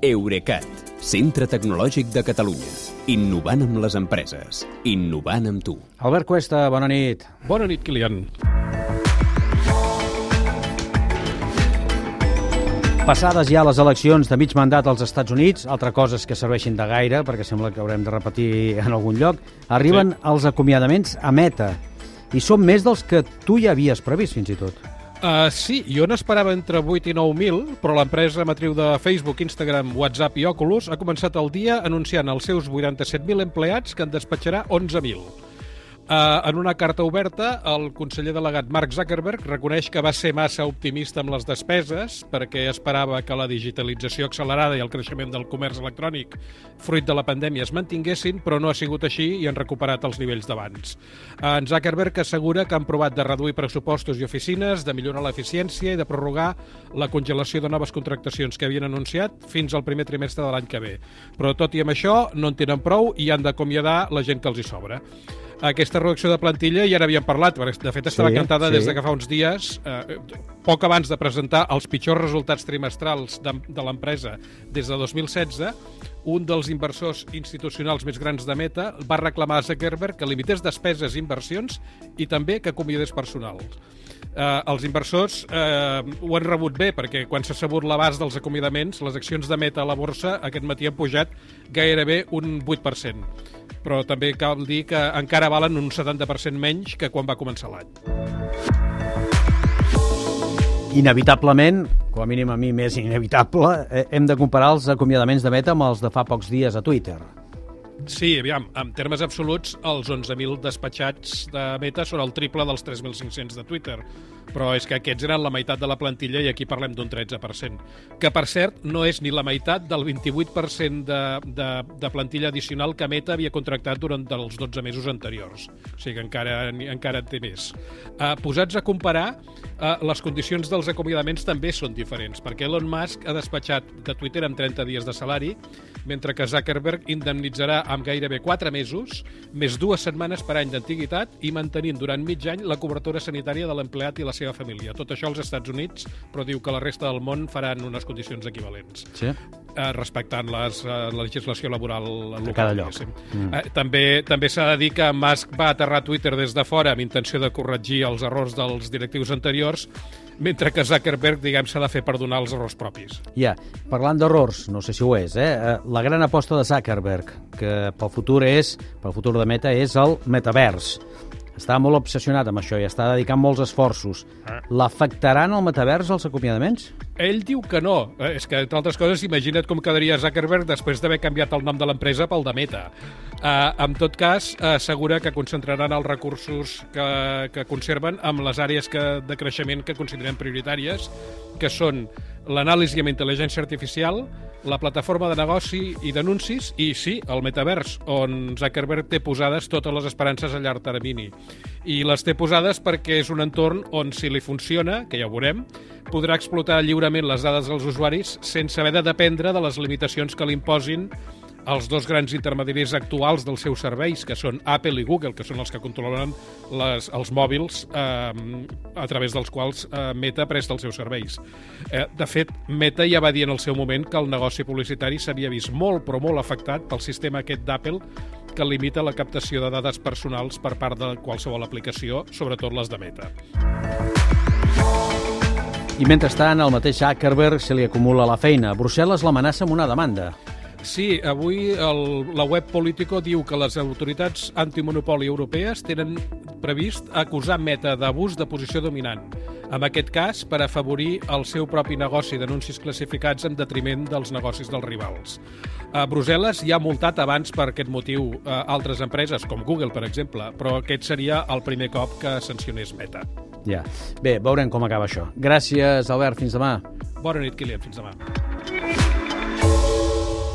Eurecat, centre tecnològic de Catalunya. Innovant amb les empreses. Innovant amb tu. Albert Cuesta, bona nit. Bona nit, Kilian. Passades ja les eleccions de mig mandat als Estats Units, altra cosa és que serveixin de gaire, perquè sembla que haurem de repetir en algun lloc, arriben sí. els acomiadaments a meta. I són més dels que tu ja havies previst, fins i tot. Uh, sí, jo n'esperava entre 8 i 9.000, però l'empresa matriu de Facebook, Instagram, WhatsApp i Oculus ha començat el dia anunciant als seus 87.000 empleats que en despatxarà 11.000. Uh, en una carta oberta, el conseller delegat Mark Zuckerberg reconeix que va ser massa optimista amb les despeses perquè esperava que la digitalització accelerada i el creixement del comerç electrònic fruit de la pandèmia es mantinguessin, però no ha sigut així i han recuperat els nivells d'abans. Uh, en Zuckerberg assegura que han provat de reduir pressupostos i oficines, de millorar l'eficiència i de prorrogar la congelació de noves contractacions que havien anunciat fins al primer trimestre de l'any que ve. Però tot i amb això, no en tenen prou i han d'acomiadar la gent que els hi sobra aquesta reducció de plantilla ja n'havíem parlat, perquè de fet estava sí, cantada sí. des de que fa uns dies, eh, poc abans de presentar els pitjors resultats trimestrals de, de l'empresa des de 2016, un dels inversors institucionals més grans de Meta va reclamar a Zuckerberg que limités despeses i inversions i també que acomiadés personal. Eh, els inversors eh, ho han rebut bé perquè quan s'ha sabut l'abast dels acomiadaments, les accions de Meta a la borsa aquest matí han pujat gairebé un 8% però també cal dir que encara valen un 70% menys que quan va començar l'any. Inevitablement, com a mínim a mi més inevitable, eh, hem de comparar els acomiadaments de Meta amb els de fa pocs dies a Twitter. Sí, aviam, en termes absoluts, els 11.000 despatxats de Meta són el triple dels 3.500 de Twitter, però és que aquests eren la meitat de la plantilla i aquí parlem d'un 13%, que per cert no és ni la meitat del 28% de, de, de plantilla addicional que Meta havia contractat durant els 12 mesos anteriors. O sigui que encara, encara té més. Uh, posats a comparar, uh, les condicions dels acomiadaments també són diferents, perquè Elon Musk ha despatxat de Twitter amb 30 dies de salari, mentre que Zuckerberg indemnitzarà amb gairebé 4 mesos, més dues setmanes per any d'antiguitat i mantenint durant mig any la cobertura sanitària de l'empleat i la seva família. Tot això als Estats Units, però diu que la resta del món faran unes condicions equivalents. Sí. Eh, respectant les, eh, la legislació laboral local. A cada lloc. Mm. Eh, també també s'ha de dir que Musk va aterrar Twitter des de fora amb intenció de corregir els errors dels directius anteriors mentre que Zuckerberg, diguem, s'ha de fer perdonar els errors propis. Ja, parlant d'errors, no sé si ho és, eh? eh? la gran aposta de Zuckerberg, que pel futur és, pel futur de Meta, és el metavers. Està molt obsessionat amb això i està dedicant molts esforços. Ah. L'afectaran el metavers els acomiadaments? Ell diu que no. Eh, és que, entre altres coses, imagina't com quedaria Zuckerberg després d'haver canviat el nom de l'empresa pel de Meta. Uh, en tot cas, assegura que concentraran els recursos que, que conserven amb les àrees que, de creixement que consideren prioritàries, que són l'anàlisi amb intel·ligència artificial, la plataforma de negoci i d'anuncis i, sí, el metavers, on Zuckerberg té posades totes les esperances a llarg termini. I les té posades perquè és un entorn on, si li funciona, que ja ho veurem, podrà explotar lliurement les dades dels usuaris sense haver de dependre de les limitacions que li imposin els dos grans intermediaris actuals dels seus serveis, que són Apple i Google, que són els que controlen les, els mòbils eh, a través dels quals eh, Meta presta els seus serveis. Eh, de fet, Meta ja va dir en el seu moment que el negoci publicitari s'havia vist molt, però molt afectat pel sistema aquest d'Apple que limita la captació de dades personals per part de qualsevol aplicació, sobretot les de Meta. I mentrestant, al mateix Zuckerberg se li acumula la feina. Brussel·les l'amenaça amb una demanda. Sí, avui el, la web Politico diu que les autoritats antimonopoli europees tenen previst acusar Meta d'abús de posició dominant. En aquest cas, per afavorir el seu propi negoci d'anuncis classificats en detriment dels negocis dels rivals. A Brussel·les ja ha multat abans per aquest motiu a eh, altres empreses, com Google, per exemple, però aquest seria el primer cop que sancionés Meta. Ja. Bé, veurem com acaba això. Gràcies, Albert. Fins demà. Bona nit, Kilian. Fins demà.